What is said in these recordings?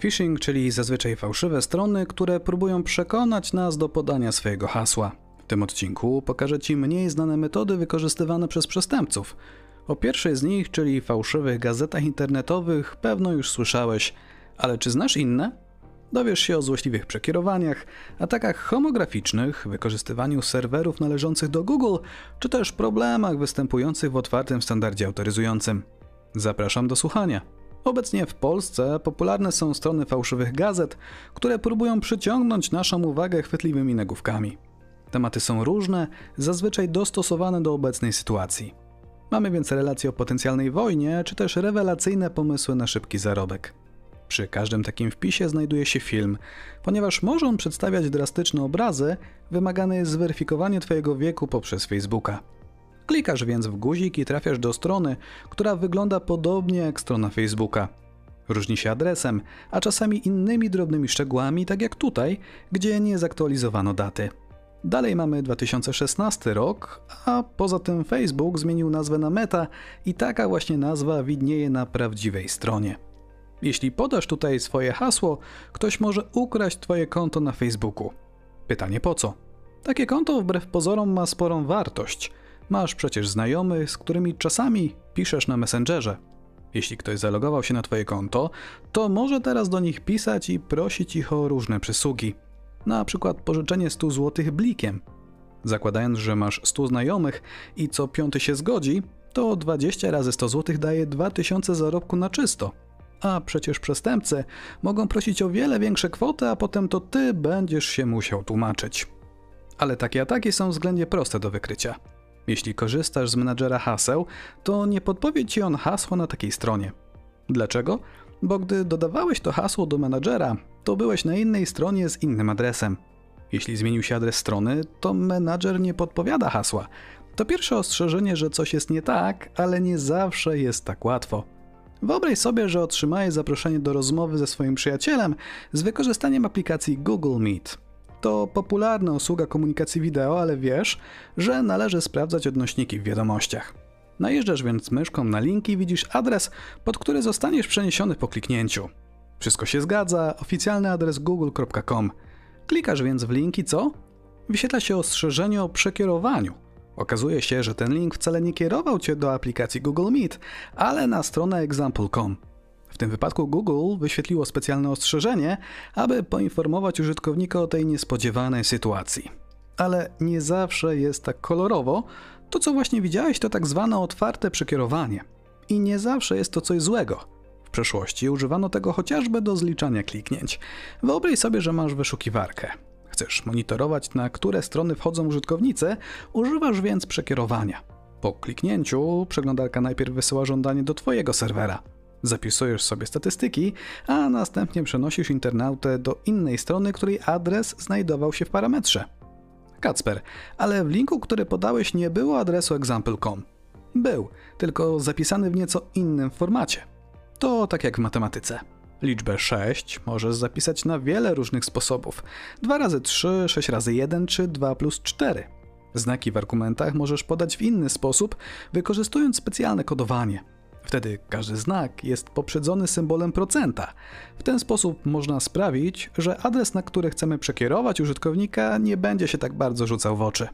Phishing, czyli zazwyczaj fałszywe strony, które próbują przekonać nas do podania swojego hasła. W tym odcinku pokażę Ci mniej znane metody wykorzystywane przez przestępców. O pierwszej z nich, czyli fałszywych gazetach internetowych, pewno już słyszałeś, ale czy znasz inne? Dowiesz się o złośliwych przekierowaniach, atakach homograficznych, wykorzystywaniu serwerów należących do Google, czy też problemach występujących w otwartym standardzie autoryzującym. Zapraszam do słuchania. Obecnie w Polsce popularne są strony fałszywych gazet, które próbują przyciągnąć naszą uwagę chwytliwymi nagłówkami. Tematy są różne, zazwyczaj dostosowane do obecnej sytuacji. Mamy więc relacje o potencjalnej wojnie, czy też rewelacyjne pomysły na szybki zarobek. Przy każdym takim wpisie znajduje się film. Ponieważ może on przedstawiać drastyczne obrazy, wymagane jest zweryfikowanie Twojego wieku poprzez Facebooka. Klikasz więc w guzik i trafiasz do strony, która wygląda podobnie jak strona Facebooka. Różni się adresem, a czasami innymi drobnymi szczegółami, tak jak tutaj, gdzie nie zaktualizowano daty. Dalej mamy 2016 rok, a poza tym Facebook zmienił nazwę na Meta i taka właśnie nazwa widnieje na prawdziwej stronie. Jeśli podasz tutaj swoje hasło, ktoś może ukraść Twoje konto na Facebooku. Pytanie po co? Takie konto wbrew pozorom ma sporą wartość. Masz przecież znajomych, z którymi czasami piszesz na Messengerze. Jeśli ktoś zalogował się na Twoje konto, to może teraz do nich pisać i prosić ich o różne przysługi. Na przykład pożyczenie 100 zł blikiem. Zakładając, że masz 100 znajomych i co piąty się zgodzi, to 20 razy 100 zł daje 2000 zarobku na czysto. A przecież przestępcy mogą prosić o wiele większe kwoty, a potem to ty będziesz się musiał tłumaczyć. Ale takie ataki są względnie proste do wykrycia. Jeśli korzystasz z menadżera haseł, to nie podpowie ci on hasło na takiej stronie. Dlaczego? Bo gdy dodawałeś to hasło do menadżera, to byłeś na innej stronie z innym adresem. Jeśli zmienił się adres strony, to menadżer nie podpowiada hasła. To pierwsze ostrzeżenie, że coś jest nie tak, ale nie zawsze jest tak łatwo. Wyobraź sobie, że otrzymałeś zaproszenie do rozmowy ze swoim przyjacielem z wykorzystaniem aplikacji Google Meet. To popularna usługa komunikacji wideo, ale wiesz, że należy sprawdzać odnośniki w wiadomościach. Najeżdżasz więc myszką na link i widzisz adres, pod który zostaniesz przeniesiony po kliknięciu. Wszystko się zgadza, oficjalny adres google.com. Klikasz więc w link i co? Wyświetla się ostrzeżenie o przekierowaniu. Okazuje się, że ten link wcale nie kierował cię do aplikacji Google Meet, ale na stronę example.com. W tym wypadku Google wyświetliło specjalne ostrzeżenie, aby poinformować użytkownika o tej niespodziewanej sytuacji. Ale nie zawsze jest tak kolorowo. To, co właśnie widziałeś, to tak zwane otwarte przekierowanie. I nie zawsze jest to coś złego. W przeszłości używano tego chociażby do zliczania kliknięć. Wyobraź sobie, że masz wyszukiwarkę. Chcesz monitorować, na które strony wchodzą użytkownicy, używasz więc przekierowania. Po kliknięciu przeglądarka najpierw wysyła żądanie do Twojego serwera. Zapisujesz sobie statystyki, a następnie przenosisz internautę do innej strony, której adres znajdował się w parametrze. Kacper, ale w linku, który podałeś, nie było adresu example.com. Był, tylko zapisany w nieco innym formacie. To tak jak w matematyce. Liczbę 6 możesz zapisać na wiele różnych sposobów. 2 razy 3, 6 razy 1 czy 2 plus 4. Znaki w argumentach możesz podać w inny sposób, wykorzystując specjalne kodowanie. Wtedy każdy znak jest poprzedzony symbolem procenta. W ten sposób można sprawić, że adres, na który chcemy przekierować użytkownika, nie będzie się tak bardzo rzucał w oczy.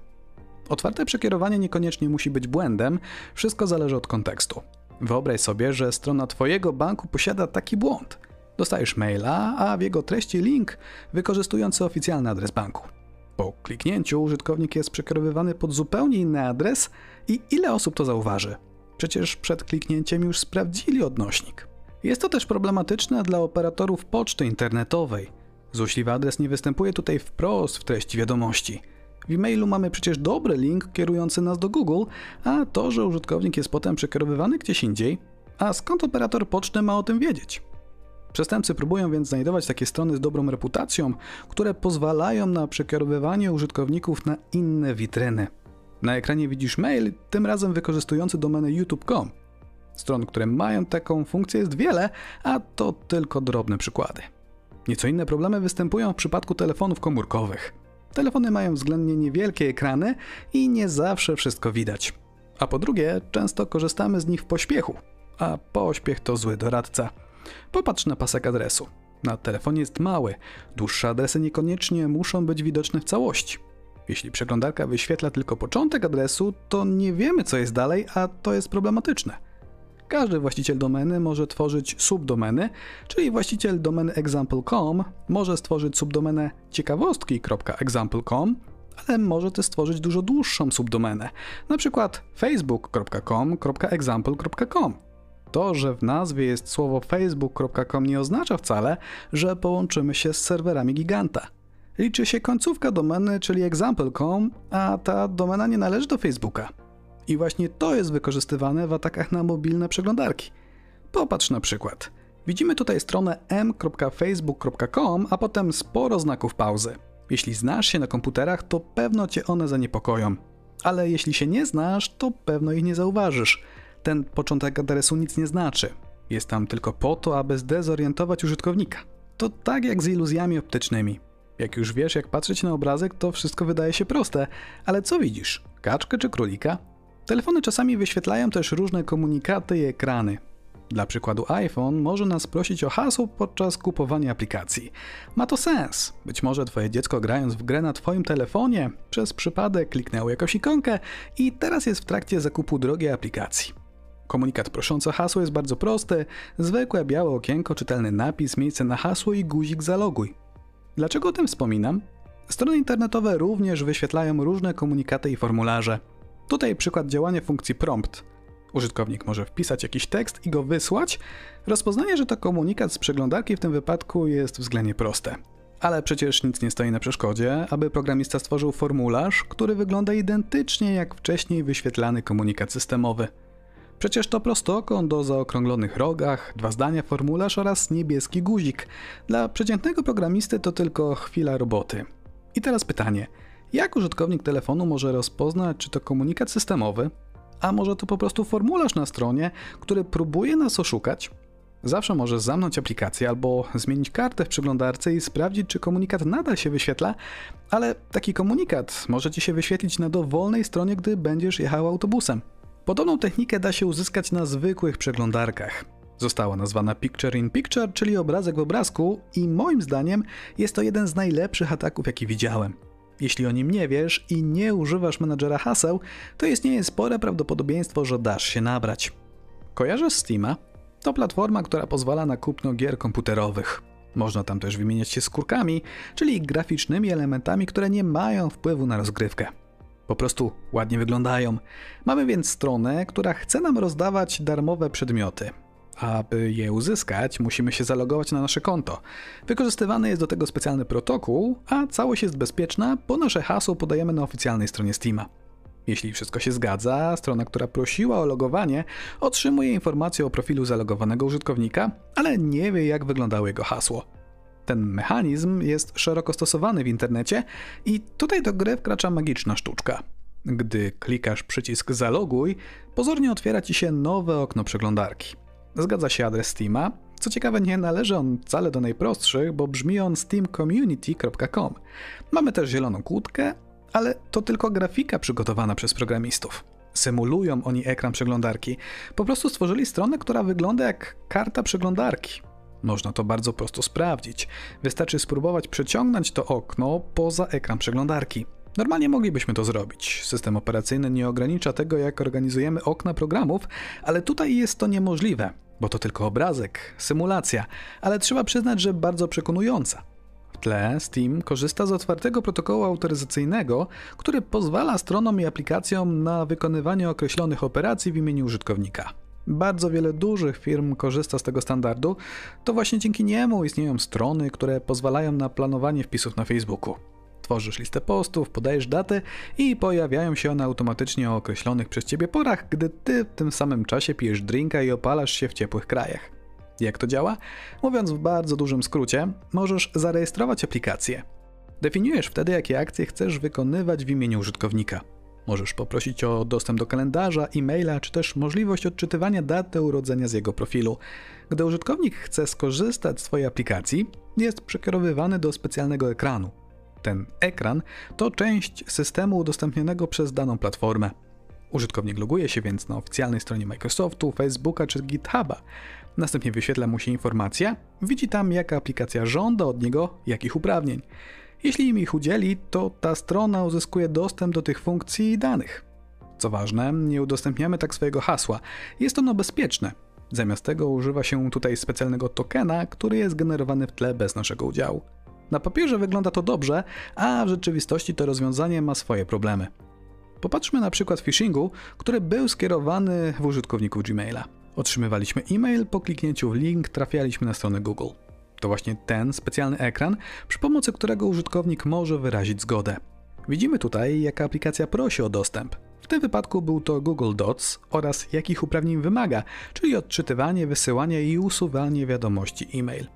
Otwarte przekierowanie niekoniecznie musi być błędem, wszystko zależy od kontekstu. Wyobraź sobie, że strona Twojego banku posiada taki błąd. Dostajesz maila, a w jego treści link wykorzystujący oficjalny adres banku. Po kliknięciu użytkownik jest przekierowywany pod zupełnie inny adres i ile osób to zauważy? Przecież przed kliknięciem już sprawdzili odnośnik. Jest to też problematyczne dla operatorów poczty internetowej. Złośliwy adres nie występuje tutaj wprost w treści wiadomości. W e-mailu mamy przecież dobry link kierujący nas do Google, a to, że użytkownik jest potem przekierowywany gdzieś indziej, a skąd operator poczty ma o tym wiedzieć? Przestępcy próbują więc znajdować takie strony z dobrą reputacją, które pozwalają na przekierowywanie użytkowników na inne witryny. Na ekranie widzisz mail, tym razem wykorzystujący domenę youtube.com. Stron, które mają taką funkcję jest wiele, a to tylko drobne przykłady. Nieco inne problemy występują w przypadku telefonów komórkowych. Telefony mają względnie niewielkie ekrany i nie zawsze wszystko widać. A po drugie, często korzystamy z nich w pośpiechu, a pośpiech to zły doradca. Popatrz na pasek adresu. Na telefonie jest mały, dłuższe adresy niekoniecznie muszą być widoczne w całości. Jeśli przeglądarka wyświetla tylko początek adresu, to nie wiemy co jest dalej, a to jest problematyczne. Każdy właściciel domeny może tworzyć subdomeny, czyli właściciel domeny example.com może stworzyć subdomenę ciekawostki.example.com, ale może też stworzyć dużo dłuższą subdomenę, przykład facebook.com.example.com. To, że w nazwie jest słowo facebook.com nie oznacza wcale, że połączymy się z serwerami giganta. Liczy się końcówka domeny, czyli example.com, a ta domena nie należy do Facebooka. I właśnie to jest wykorzystywane w atakach na mobilne przeglądarki. Popatrz na przykład. Widzimy tutaj stronę m.facebook.com, a potem sporo znaków pauzy. Jeśli znasz się na komputerach, to pewno cię one zaniepokoją. Ale jeśli się nie znasz, to pewno ich nie zauważysz. Ten początek adresu nic nie znaczy. Jest tam tylko po to, aby zdezorientować użytkownika. To tak jak z iluzjami optycznymi. Jak już wiesz, jak patrzeć na obrazek, to wszystko wydaje się proste, ale co widzisz? Kaczkę czy królika? Telefony czasami wyświetlają też różne komunikaty i ekrany. Dla przykładu iPhone może nas prosić o hasło podczas kupowania aplikacji. Ma to sens. Być może twoje dziecko grając w grę na twoim telefonie przez przypadek kliknęło jakąś ikonkę i teraz jest w trakcie zakupu drogiej aplikacji. Komunikat proszący o hasło jest bardzo prosty. Zwykłe białe okienko, czytelny napis, miejsce na hasło i guzik zaloguj. Dlaczego o tym wspominam? Strony internetowe również wyświetlają różne komunikaty i formularze. Tutaj przykład działania funkcji prompt. Użytkownik może wpisać jakiś tekst i go wysłać. Rozpoznanie, że to komunikat z przeglądarki w tym wypadku jest względnie proste. Ale przecież nic nie stoi na przeszkodzie, aby programista stworzył formularz, który wygląda identycznie jak wcześniej wyświetlany komunikat systemowy. Przecież to prostokąt o zaokrąglonych rogach, dwa zdania formularz oraz niebieski guzik. Dla przeciętnego programisty to tylko chwila roboty. I teraz pytanie: jak użytkownik telefonu może rozpoznać, czy to komunikat systemowy, a może to po prostu formularz na stronie, który próbuje nas oszukać? Zawsze może zamknąć aplikację albo zmienić kartę w przeglądarce i sprawdzić, czy komunikat nadal się wyświetla, ale taki komunikat może ci się wyświetlić na dowolnej stronie, gdy będziesz jechał autobusem. Podobną technikę da się uzyskać na zwykłych przeglądarkach. Została nazwana Picture in Picture, czyli obrazek w obrazku, i moim zdaniem jest to jeden z najlepszych ataków, jaki widziałem. Jeśli o nim nie wiesz i nie używasz menadżera haseł, to istnieje spore prawdopodobieństwo, że dasz się nabrać. Kojarzysz Steama? To platforma, która pozwala na kupno gier komputerowych. Można tam też wymieniać się skórkami, czyli graficznymi elementami, które nie mają wpływu na rozgrywkę. Po prostu ładnie wyglądają. Mamy więc stronę, która chce nam rozdawać darmowe przedmioty. Aby je uzyskać, musimy się zalogować na nasze konto. Wykorzystywany jest do tego specjalny protokół, a całość jest bezpieczna, bo nasze hasło podajemy na oficjalnej stronie Steama. Jeśli wszystko się zgadza, strona, która prosiła o logowanie, otrzymuje informację o profilu zalogowanego użytkownika, ale nie wie, jak wyglądało jego hasło. Ten mechanizm jest szeroko stosowany w internecie i tutaj do gry wkracza magiczna sztuczka. Gdy klikasz przycisk Zaloguj, pozornie otwiera ci się nowe okno przeglądarki. Zgadza się adres Steama. Co ciekawe, nie należy on wcale do najprostszych, bo brzmi on steamcommunity.com. Mamy też zieloną kłódkę, ale to tylko grafika przygotowana przez programistów. Symulują oni ekran przeglądarki. Po prostu stworzyli stronę, która wygląda jak karta przeglądarki. Można to bardzo prosto sprawdzić. Wystarczy spróbować przeciągnąć to okno poza ekran przeglądarki. Normalnie moglibyśmy to zrobić. System operacyjny nie ogranicza tego, jak organizujemy okna programów, ale tutaj jest to niemożliwe, bo to tylko obrazek, symulacja, ale trzeba przyznać, że bardzo przekonująca. W tle Steam korzysta z otwartego protokołu autoryzacyjnego, który pozwala stronom i aplikacjom na wykonywanie określonych operacji w imieniu użytkownika. Bardzo wiele dużych firm korzysta z tego standardu, to właśnie dzięki niemu istnieją strony, które pozwalają na planowanie wpisów na Facebooku. Tworzysz listę postów, podajesz datę i pojawiają się one automatycznie o określonych przez ciebie porach, gdy ty w tym samym czasie pijesz drinka i opalasz się w ciepłych krajach. Jak to działa? Mówiąc w bardzo dużym skrócie, możesz zarejestrować aplikację. Definiujesz wtedy, jakie akcje chcesz wykonywać w imieniu użytkownika. Możesz poprosić o dostęp do kalendarza, e-maila, czy też możliwość odczytywania daty urodzenia z jego profilu. Gdy użytkownik chce skorzystać z Twojej aplikacji, jest przekierowywany do specjalnego ekranu. Ten ekran to część systemu udostępnionego przez daną platformę. Użytkownik loguje się więc na oficjalnej stronie Microsoftu, Facebooka czy GitHuba. Następnie wyświetla mu się informacja, widzi tam jaka aplikacja żąda od niego jakich uprawnień. Jeśli im ich udzieli, to ta strona uzyskuje dostęp do tych funkcji i danych. Co ważne, nie udostępniamy tak swojego hasła. Jest ono bezpieczne. Zamiast tego używa się tutaj specjalnego tokena, który jest generowany w tle bez naszego udziału. Na papierze wygląda to dobrze, a w rzeczywistości to rozwiązanie ma swoje problemy. Popatrzmy na przykład phishingu, który był skierowany w użytkowników Gmaila. Otrzymywaliśmy e-mail, po kliknięciu w link trafialiśmy na stronę Google. To właśnie ten specjalny ekran, przy pomocy którego użytkownik może wyrazić zgodę. Widzimy tutaj, jaka aplikacja prosi o dostęp. W tym wypadku był to Google Docs oraz jakich uprawnień wymaga, czyli odczytywanie, wysyłanie i usuwanie wiadomości e-mail.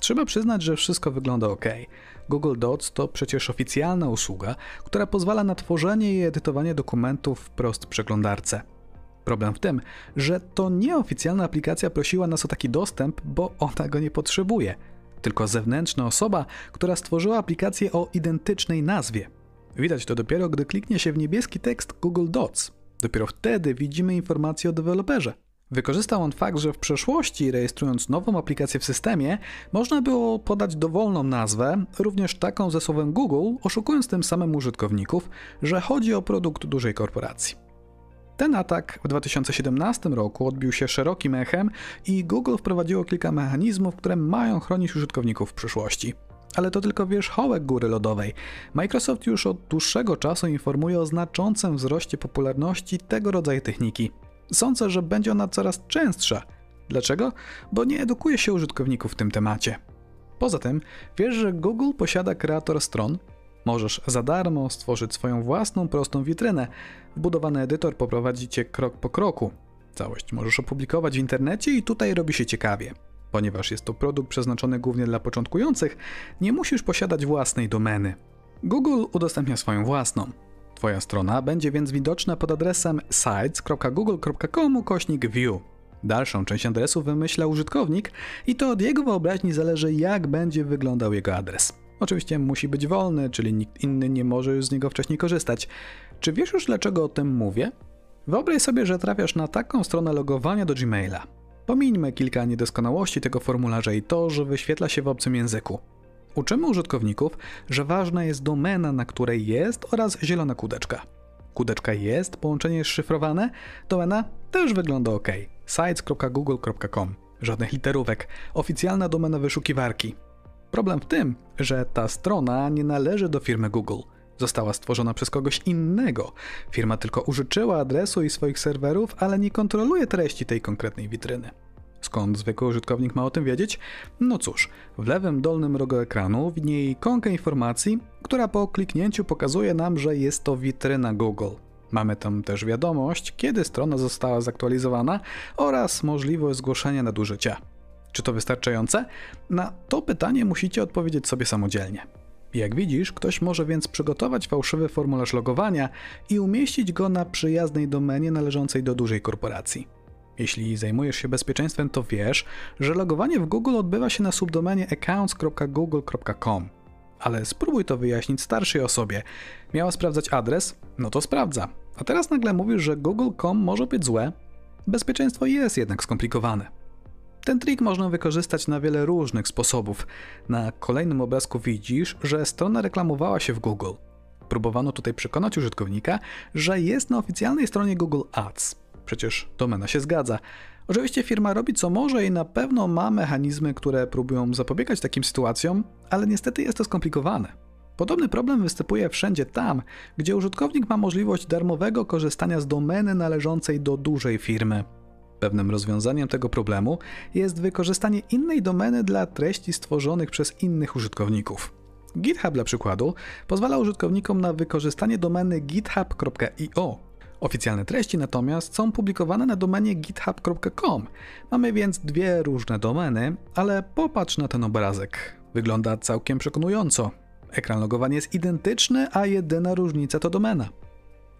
Trzeba przyznać, że wszystko wygląda ok. Google Docs to przecież oficjalna usługa, która pozwala na tworzenie i edytowanie dokumentów wprost w przeglądarce. Problem w tym, że to nieoficjalna aplikacja prosiła nas o taki dostęp, bo ona go nie potrzebuje, tylko zewnętrzna osoba, która stworzyła aplikację o identycznej nazwie. Widać to dopiero, gdy kliknie się w niebieski tekst Google Docs. Dopiero wtedy widzimy informację o deweloperze. Wykorzystał on fakt, że w przeszłości, rejestrując nową aplikację w systemie, można było podać dowolną nazwę, również taką ze słowem Google, oszukując tym samym użytkowników, że chodzi o produkt dużej korporacji. Ten atak w 2017 roku odbił się szerokim echem i Google wprowadziło kilka mechanizmów, które mają chronić użytkowników w przyszłości. Ale to tylko wierzchołek góry lodowej. Microsoft już od dłuższego czasu informuje o znaczącym wzroście popularności tego rodzaju techniki. Sądzę, że będzie ona coraz częstsza. Dlaczego? Bo nie edukuje się użytkowników w tym temacie. Poza tym, wiesz, że Google posiada kreator stron? Możesz za darmo stworzyć swoją własną prostą witrynę. Wbudowany edytor poprowadzi cię krok po kroku. Całość możesz opublikować w internecie i tutaj robi się ciekawie. Ponieważ jest to produkt przeznaczony głównie dla początkujących, nie musisz posiadać własnej domeny. Google udostępnia swoją własną. Twoja strona będzie więc widoczna pod adresem sites.google.com kośnik view. Dalszą część adresu wymyśla użytkownik i to od jego wyobraźni zależy jak będzie wyglądał jego adres. Oczywiście musi być wolny, czyli nikt inny nie może już z niego wcześniej korzystać. Czy wiesz już dlaczego o tym mówię? Wyobraź sobie, że trafiasz na taką stronę logowania do Gmaila. Pomińmy kilka niedoskonałości tego formularza i to, że wyświetla się w obcym języku. Uczymy użytkowników, że ważna jest domena, na której jest oraz zielona kudeczka. Kudeczka jest, połączenie jest szyfrowane, domena też wygląda ok. sites.google.com Żadnych literówek, oficjalna domena wyszukiwarki. Problem w tym, że ta strona nie należy do firmy Google. Została stworzona przez kogoś innego. Firma tylko użyczyła adresu i swoich serwerów, ale nie kontroluje treści tej konkretnej witryny. Skąd zwykły użytkownik ma o tym wiedzieć? No cóż, w lewym dolnym rogu ekranu widnieje ikonka informacji, która po kliknięciu pokazuje nam, że jest to witryna Google. Mamy tam też wiadomość, kiedy strona została zaktualizowana oraz możliwość zgłoszenia nadużycia. Czy to wystarczające? Na to pytanie musicie odpowiedzieć sobie samodzielnie. Jak widzisz, ktoś może więc przygotować fałszywy formularz logowania i umieścić go na przyjaznej domenie należącej do dużej korporacji. Jeśli zajmujesz się bezpieczeństwem, to wiesz, że logowanie w Google odbywa się na subdomenie accounts.google.com. Ale spróbuj to wyjaśnić starszej osobie. Miała sprawdzać adres? No to sprawdza. A teraz nagle mówisz, że google.com może być złe? Bezpieczeństwo jest jednak skomplikowane. Ten trik można wykorzystać na wiele różnych sposobów. Na kolejnym obrazku widzisz, że strona reklamowała się w Google. Próbowano tutaj przekonać użytkownika, że jest na oficjalnej stronie Google Ads. Przecież domena się zgadza. Oczywiście firma robi co może i na pewno ma mechanizmy, które próbują zapobiegać takim sytuacjom, ale niestety jest to skomplikowane. Podobny problem występuje wszędzie tam, gdzie użytkownik ma możliwość darmowego korzystania z domeny należącej do dużej firmy. Pewnym rozwiązaniem tego problemu jest wykorzystanie innej domeny dla treści stworzonych przez innych użytkowników. GitHub dla przykładu pozwala użytkownikom na wykorzystanie domeny github.io. Oficjalne treści natomiast są publikowane na domenie github.com. Mamy więc dwie różne domeny, ale popatrz na ten obrazek. Wygląda całkiem przekonująco. Ekran logowania jest identyczny, a jedyna różnica to domena.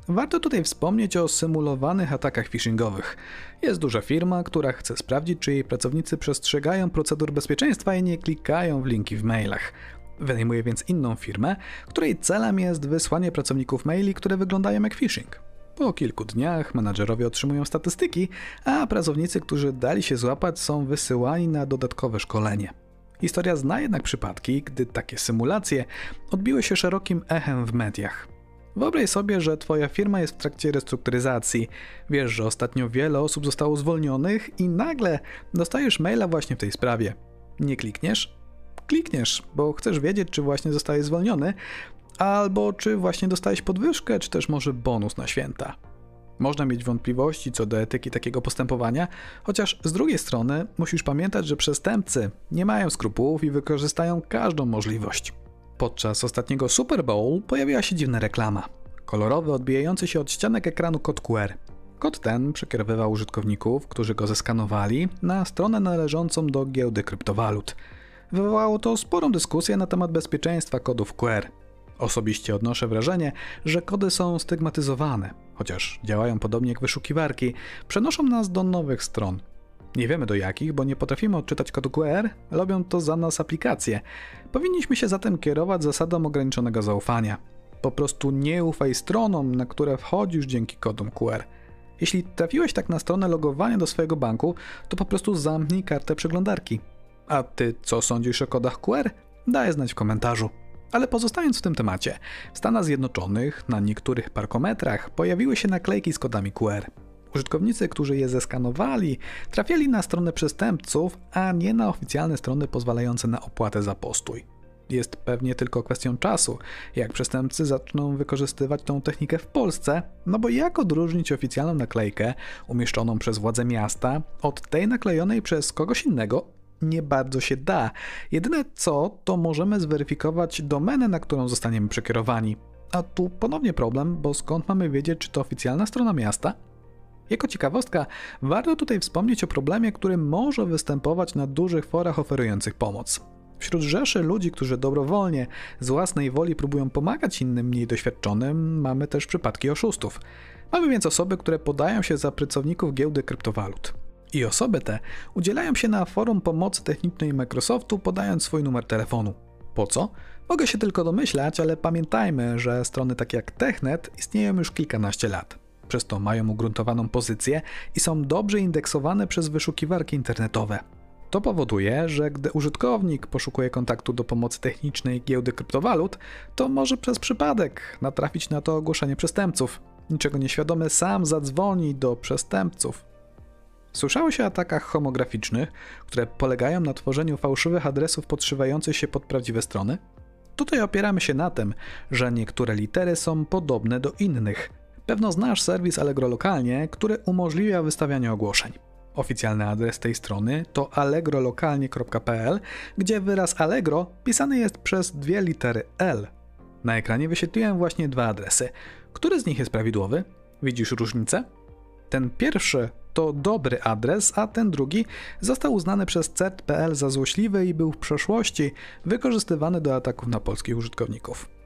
Warto tutaj wspomnieć o symulowanych atakach phishingowych. Jest duża firma, która chce sprawdzić, czy jej pracownicy przestrzegają procedur bezpieczeństwa i nie klikają w linki w mailach. Wynajmuje więc inną firmę, której celem jest wysłanie pracowników maili, które wyglądają jak phishing. Po kilku dniach menadżerowie otrzymują statystyki, a pracownicy, którzy dali się złapać, są wysyłani na dodatkowe szkolenie. Historia zna jednak przypadki, gdy takie symulacje odbiły się szerokim echem w mediach. Wyobraź sobie, że Twoja firma jest w trakcie restrukturyzacji. Wiesz, że ostatnio wiele osób zostało zwolnionych i nagle dostajesz maila właśnie w tej sprawie. Nie klikniesz? Klikniesz, bo chcesz wiedzieć, czy właśnie zostałeś zwolniony, albo czy właśnie dostałeś podwyżkę, czy też może bonus na święta. Można mieć wątpliwości co do etyki takiego postępowania, chociaż z drugiej strony musisz pamiętać, że przestępcy nie mają skrupułów i wykorzystają każdą możliwość. Podczas ostatniego Super Bowl pojawiła się dziwna reklama. Kolorowy, odbijający się od ścianek ekranu kod QR. Kod ten przekierowywał użytkowników, którzy go zeskanowali, na stronę należącą do giełdy kryptowalut. Wywołało to sporą dyskusję na temat bezpieczeństwa kodów QR. Osobiście odnoszę wrażenie, że kody są stygmatyzowane, chociaż działają podobnie jak wyszukiwarki, przenoszą nas do nowych stron. Nie wiemy do jakich, bo nie potrafimy odczytać kodu QR, robią to za nas aplikacje. Powinniśmy się zatem kierować zasadą ograniczonego zaufania. Po prostu nie ufaj stronom, na które wchodzisz dzięki kodom QR. Jeśli trafiłeś tak na stronę logowania do swojego banku, to po prostu zamknij kartę przeglądarki. A ty co sądzisz o kodach QR? Daj znać w komentarzu. Ale pozostając w tym temacie, w Stanach Zjednoczonych na niektórych parkometrach pojawiły się naklejki z kodami QR. Użytkownicy, którzy je zeskanowali, trafiali na stronę przestępców, a nie na oficjalne strony pozwalające na opłatę za postój. Jest pewnie tylko kwestią czasu, jak przestępcy zaczną wykorzystywać tą technikę w Polsce, no bo jak odróżnić oficjalną naklejkę umieszczoną przez władze miasta od tej naklejonej przez kogoś innego nie bardzo się da. Jedyne co, to możemy zweryfikować domenę, na którą zostaniemy przekierowani. A tu ponownie problem, bo skąd mamy wiedzieć, czy to oficjalna strona miasta? Jako ciekawostka, warto tutaj wspomnieć o problemie, który może występować na dużych forach oferujących pomoc. Wśród rzeszy ludzi, którzy dobrowolnie, z własnej woli próbują pomagać innym mniej doświadczonym, mamy też przypadki oszustów. Mamy więc osoby, które podają się za pracowników giełdy kryptowalut. I osoby te udzielają się na forum pomocy technicznej Microsoftu, podając swój numer telefonu. Po co? Mogę się tylko domyślać, ale pamiętajmy, że strony takie jak Technet istnieją już kilkanaście lat. Przez to mają ugruntowaną pozycję i są dobrze indeksowane przez wyszukiwarki internetowe. To powoduje, że gdy użytkownik poszukuje kontaktu do pomocy technicznej giełdy kryptowalut, to może przez przypadek natrafić na to ogłoszenie przestępców. Niczego nieświadomy sam zadzwoni do przestępców. Słyszało się o atakach homograficznych, które polegają na tworzeniu fałszywych adresów podszywających się pod prawdziwe strony? Tutaj opieramy się na tym, że niektóre litery są podobne do innych. Pewno znasz serwis Allegro lokalnie, który umożliwia wystawianie ogłoszeń. Oficjalny adres tej strony to allegrolokalnie.pl, gdzie wyraz Allegro pisany jest przez dwie litery L. Na ekranie wyświetliłem właśnie dwa adresy. Który z nich jest prawidłowy? Widzisz różnicę? Ten pierwszy to dobry adres, a ten drugi został uznany przez CERT.pl za złośliwy i był w przeszłości wykorzystywany do ataków na polskich użytkowników.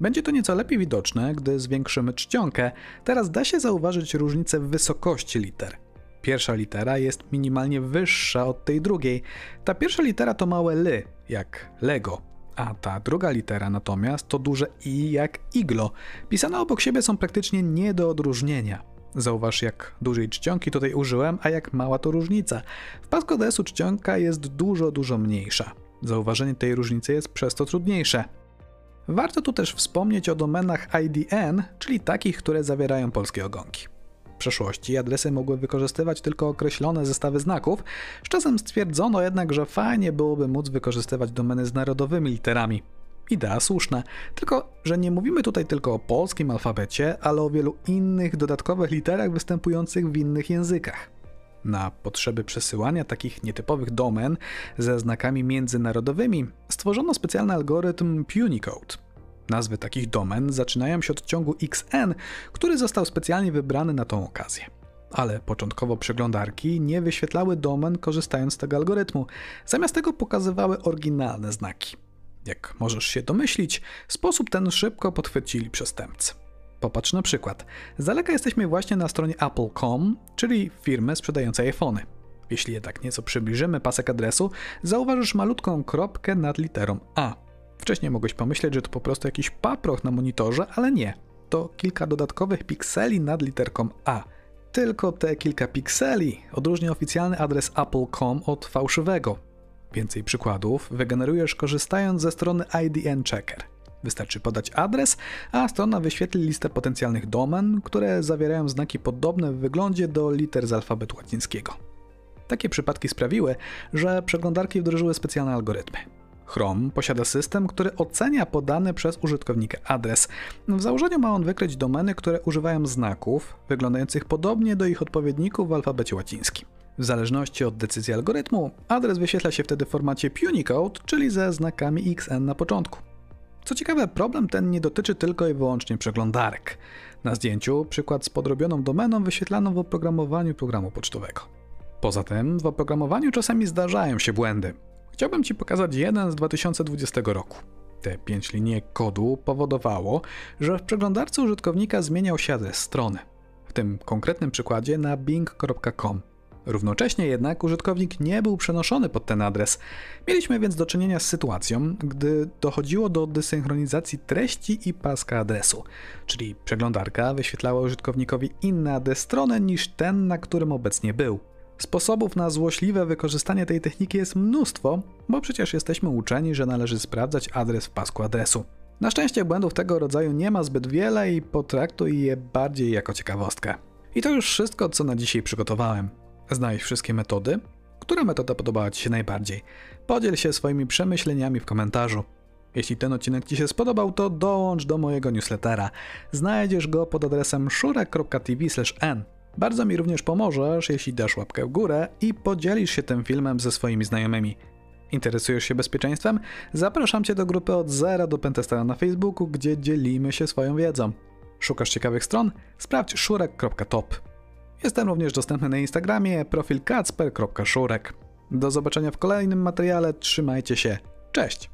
Będzie to nieco lepiej widoczne, gdy zwiększymy czcionkę. Teraz da się zauważyć różnicę w wysokości liter. Pierwsza litera jest minimalnie wyższa od tej drugiej. Ta pierwsza litera to małe ly, jak Lego, a ta druga litera natomiast to duże i jak iglo. Pisane obok siebie są praktycznie nie do odróżnienia. Zauważ, jak dużej czcionki tutaj użyłem, a jak mała to różnica. W pasku DS-u czcionka jest dużo, dużo mniejsza. Zauważenie tej różnicy jest przez to trudniejsze. Warto tu też wspomnieć o domenach IDN, czyli takich, które zawierają polskie ogonki. W przeszłości adresy mogły wykorzystywać tylko określone zestawy znaków, z czasem stwierdzono jednak, że fajnie byłoby móc wykorzystywać domeny z narodowymi literami. Idea słuszna, tylko że nie mówimy tutaj tylko o polskim alfabecie, ale o wielu innych dodatkowych literach występujących w innych językach. Na potrzeby przesyłania takich nietypowych domen ze znakami międzynarodowymi stworzono specjalny algorytm Punicode. Nazwy takich domen zaczynają się od ciągu XN, który został specjalnie wybrany na tą okazję. Ale początkowo przeglądarki nie wyświetlały domen korzystając z tego algorytmu, zamiast tego pokazywały oryginalne znaki. Jak możesz się domyślić, sposób ten szybko podchwycili przestępcy. Popatrz na przykład. Z daleka jesteśmy właśnie na stronie Apple.com, czyli firmy sprzedającej iPhony. Jeśli jednak nieco przybliżymy pasek adresu, zauważysz malutką kropkę nad literą A. Wcześniej mogłeś pomyśleć, że to po prostu jakiś paproch na monitorze, ale nie. to kilka dodatkowych pikseli nad literką A. Tylko te kilka pikseli odróżnia oficjalny adres apple.com od fałszywego. Więcej przykładów wygenerujesz korzystając ze strony IDN Checker. Wystarczy podać adres, a strona wyświetli listę potencjalnych domen, które zawierają znaki podobne w wyglądzie do liter z alfabetu łacińskiego. Takie przypadki sprawiły, że przeglądarki wdrożyły specjalne algorytmy. Chrome posiada system, który ocenia podany przez użytkownika adres. W założeniu ma on wykryć domeny, które używają znaków wyglądających podobnie do ich odpowiedników w alfabecie łacińskim. W zależności od decyzji algorytmu, adres wyświetla się wtedy w formacie Punicode, czyli ze znakami XN na początku. Co ciekawe, problem ten nie dotyczy tylko i wyłącznie przeglądarek. Na zdjęciu przykład z podrobioną domeną wyświetlano w oprogramowaniu programu pocztowego. Poza tym w oprogramowaniu czasami zdarzają się błędy. Chciałbym Ci pokazać jeden z 2020 roku. Te pięć linijek kodu powodowało, że w przeglądarce użytkownika zmieniał się adres strony. W tym konkretnym przykładzie na bing.com. Równocześnie jednak użytkownik nie był przenoszony pod ten adres. Mieliśmy więc do czynienia z sytuacją, gdy dochodziło do desynchronizacji treści i paska adresu, czyli przeglądarka wyświetlała użytkownikowi inny adres strony niż ten, na którym obecnie był. Sposobów na złośliwe wykorzystanie tej techniki jest mnóstwo, bo przecież jesteśmy uczeni, że należy sprawdzać adres w pasku adresu. Na szczęście błędów tego rodzaju nie ma zbyt wiele i potraktuj je bardziej jako ciekawostkę. I to już wszystko, co na dzisiaj przygotowałem. Znałeś wszystkie metody? Która metoda podobała Ci się najbardziej? Podziel się swoimi przemyśleniami w komentarzu. Jeśli ten odcinek Ci się spodobał, to dołącz do mojego newslettera. Znajdziesz go pod adresem szurek.tv/n. Bardzo mi również pomożesz, jeśli dasz łapkę w górę i podzielisz się tym filmem ze swoimi znajomymi. Interesujesz się bezpieczeństwem? Zapraszam Cię do grupy od zera do Pentestera na Facebooku, gdzie dzielimy się swoją wiedzą. Szukasz ciekawych stron? Sprawdź szurek.top. Jestem również dostępny na Instagramie profil kacper.szurek. Do zobaczenia w kolejnym materiale, trzymajcie się, cześć!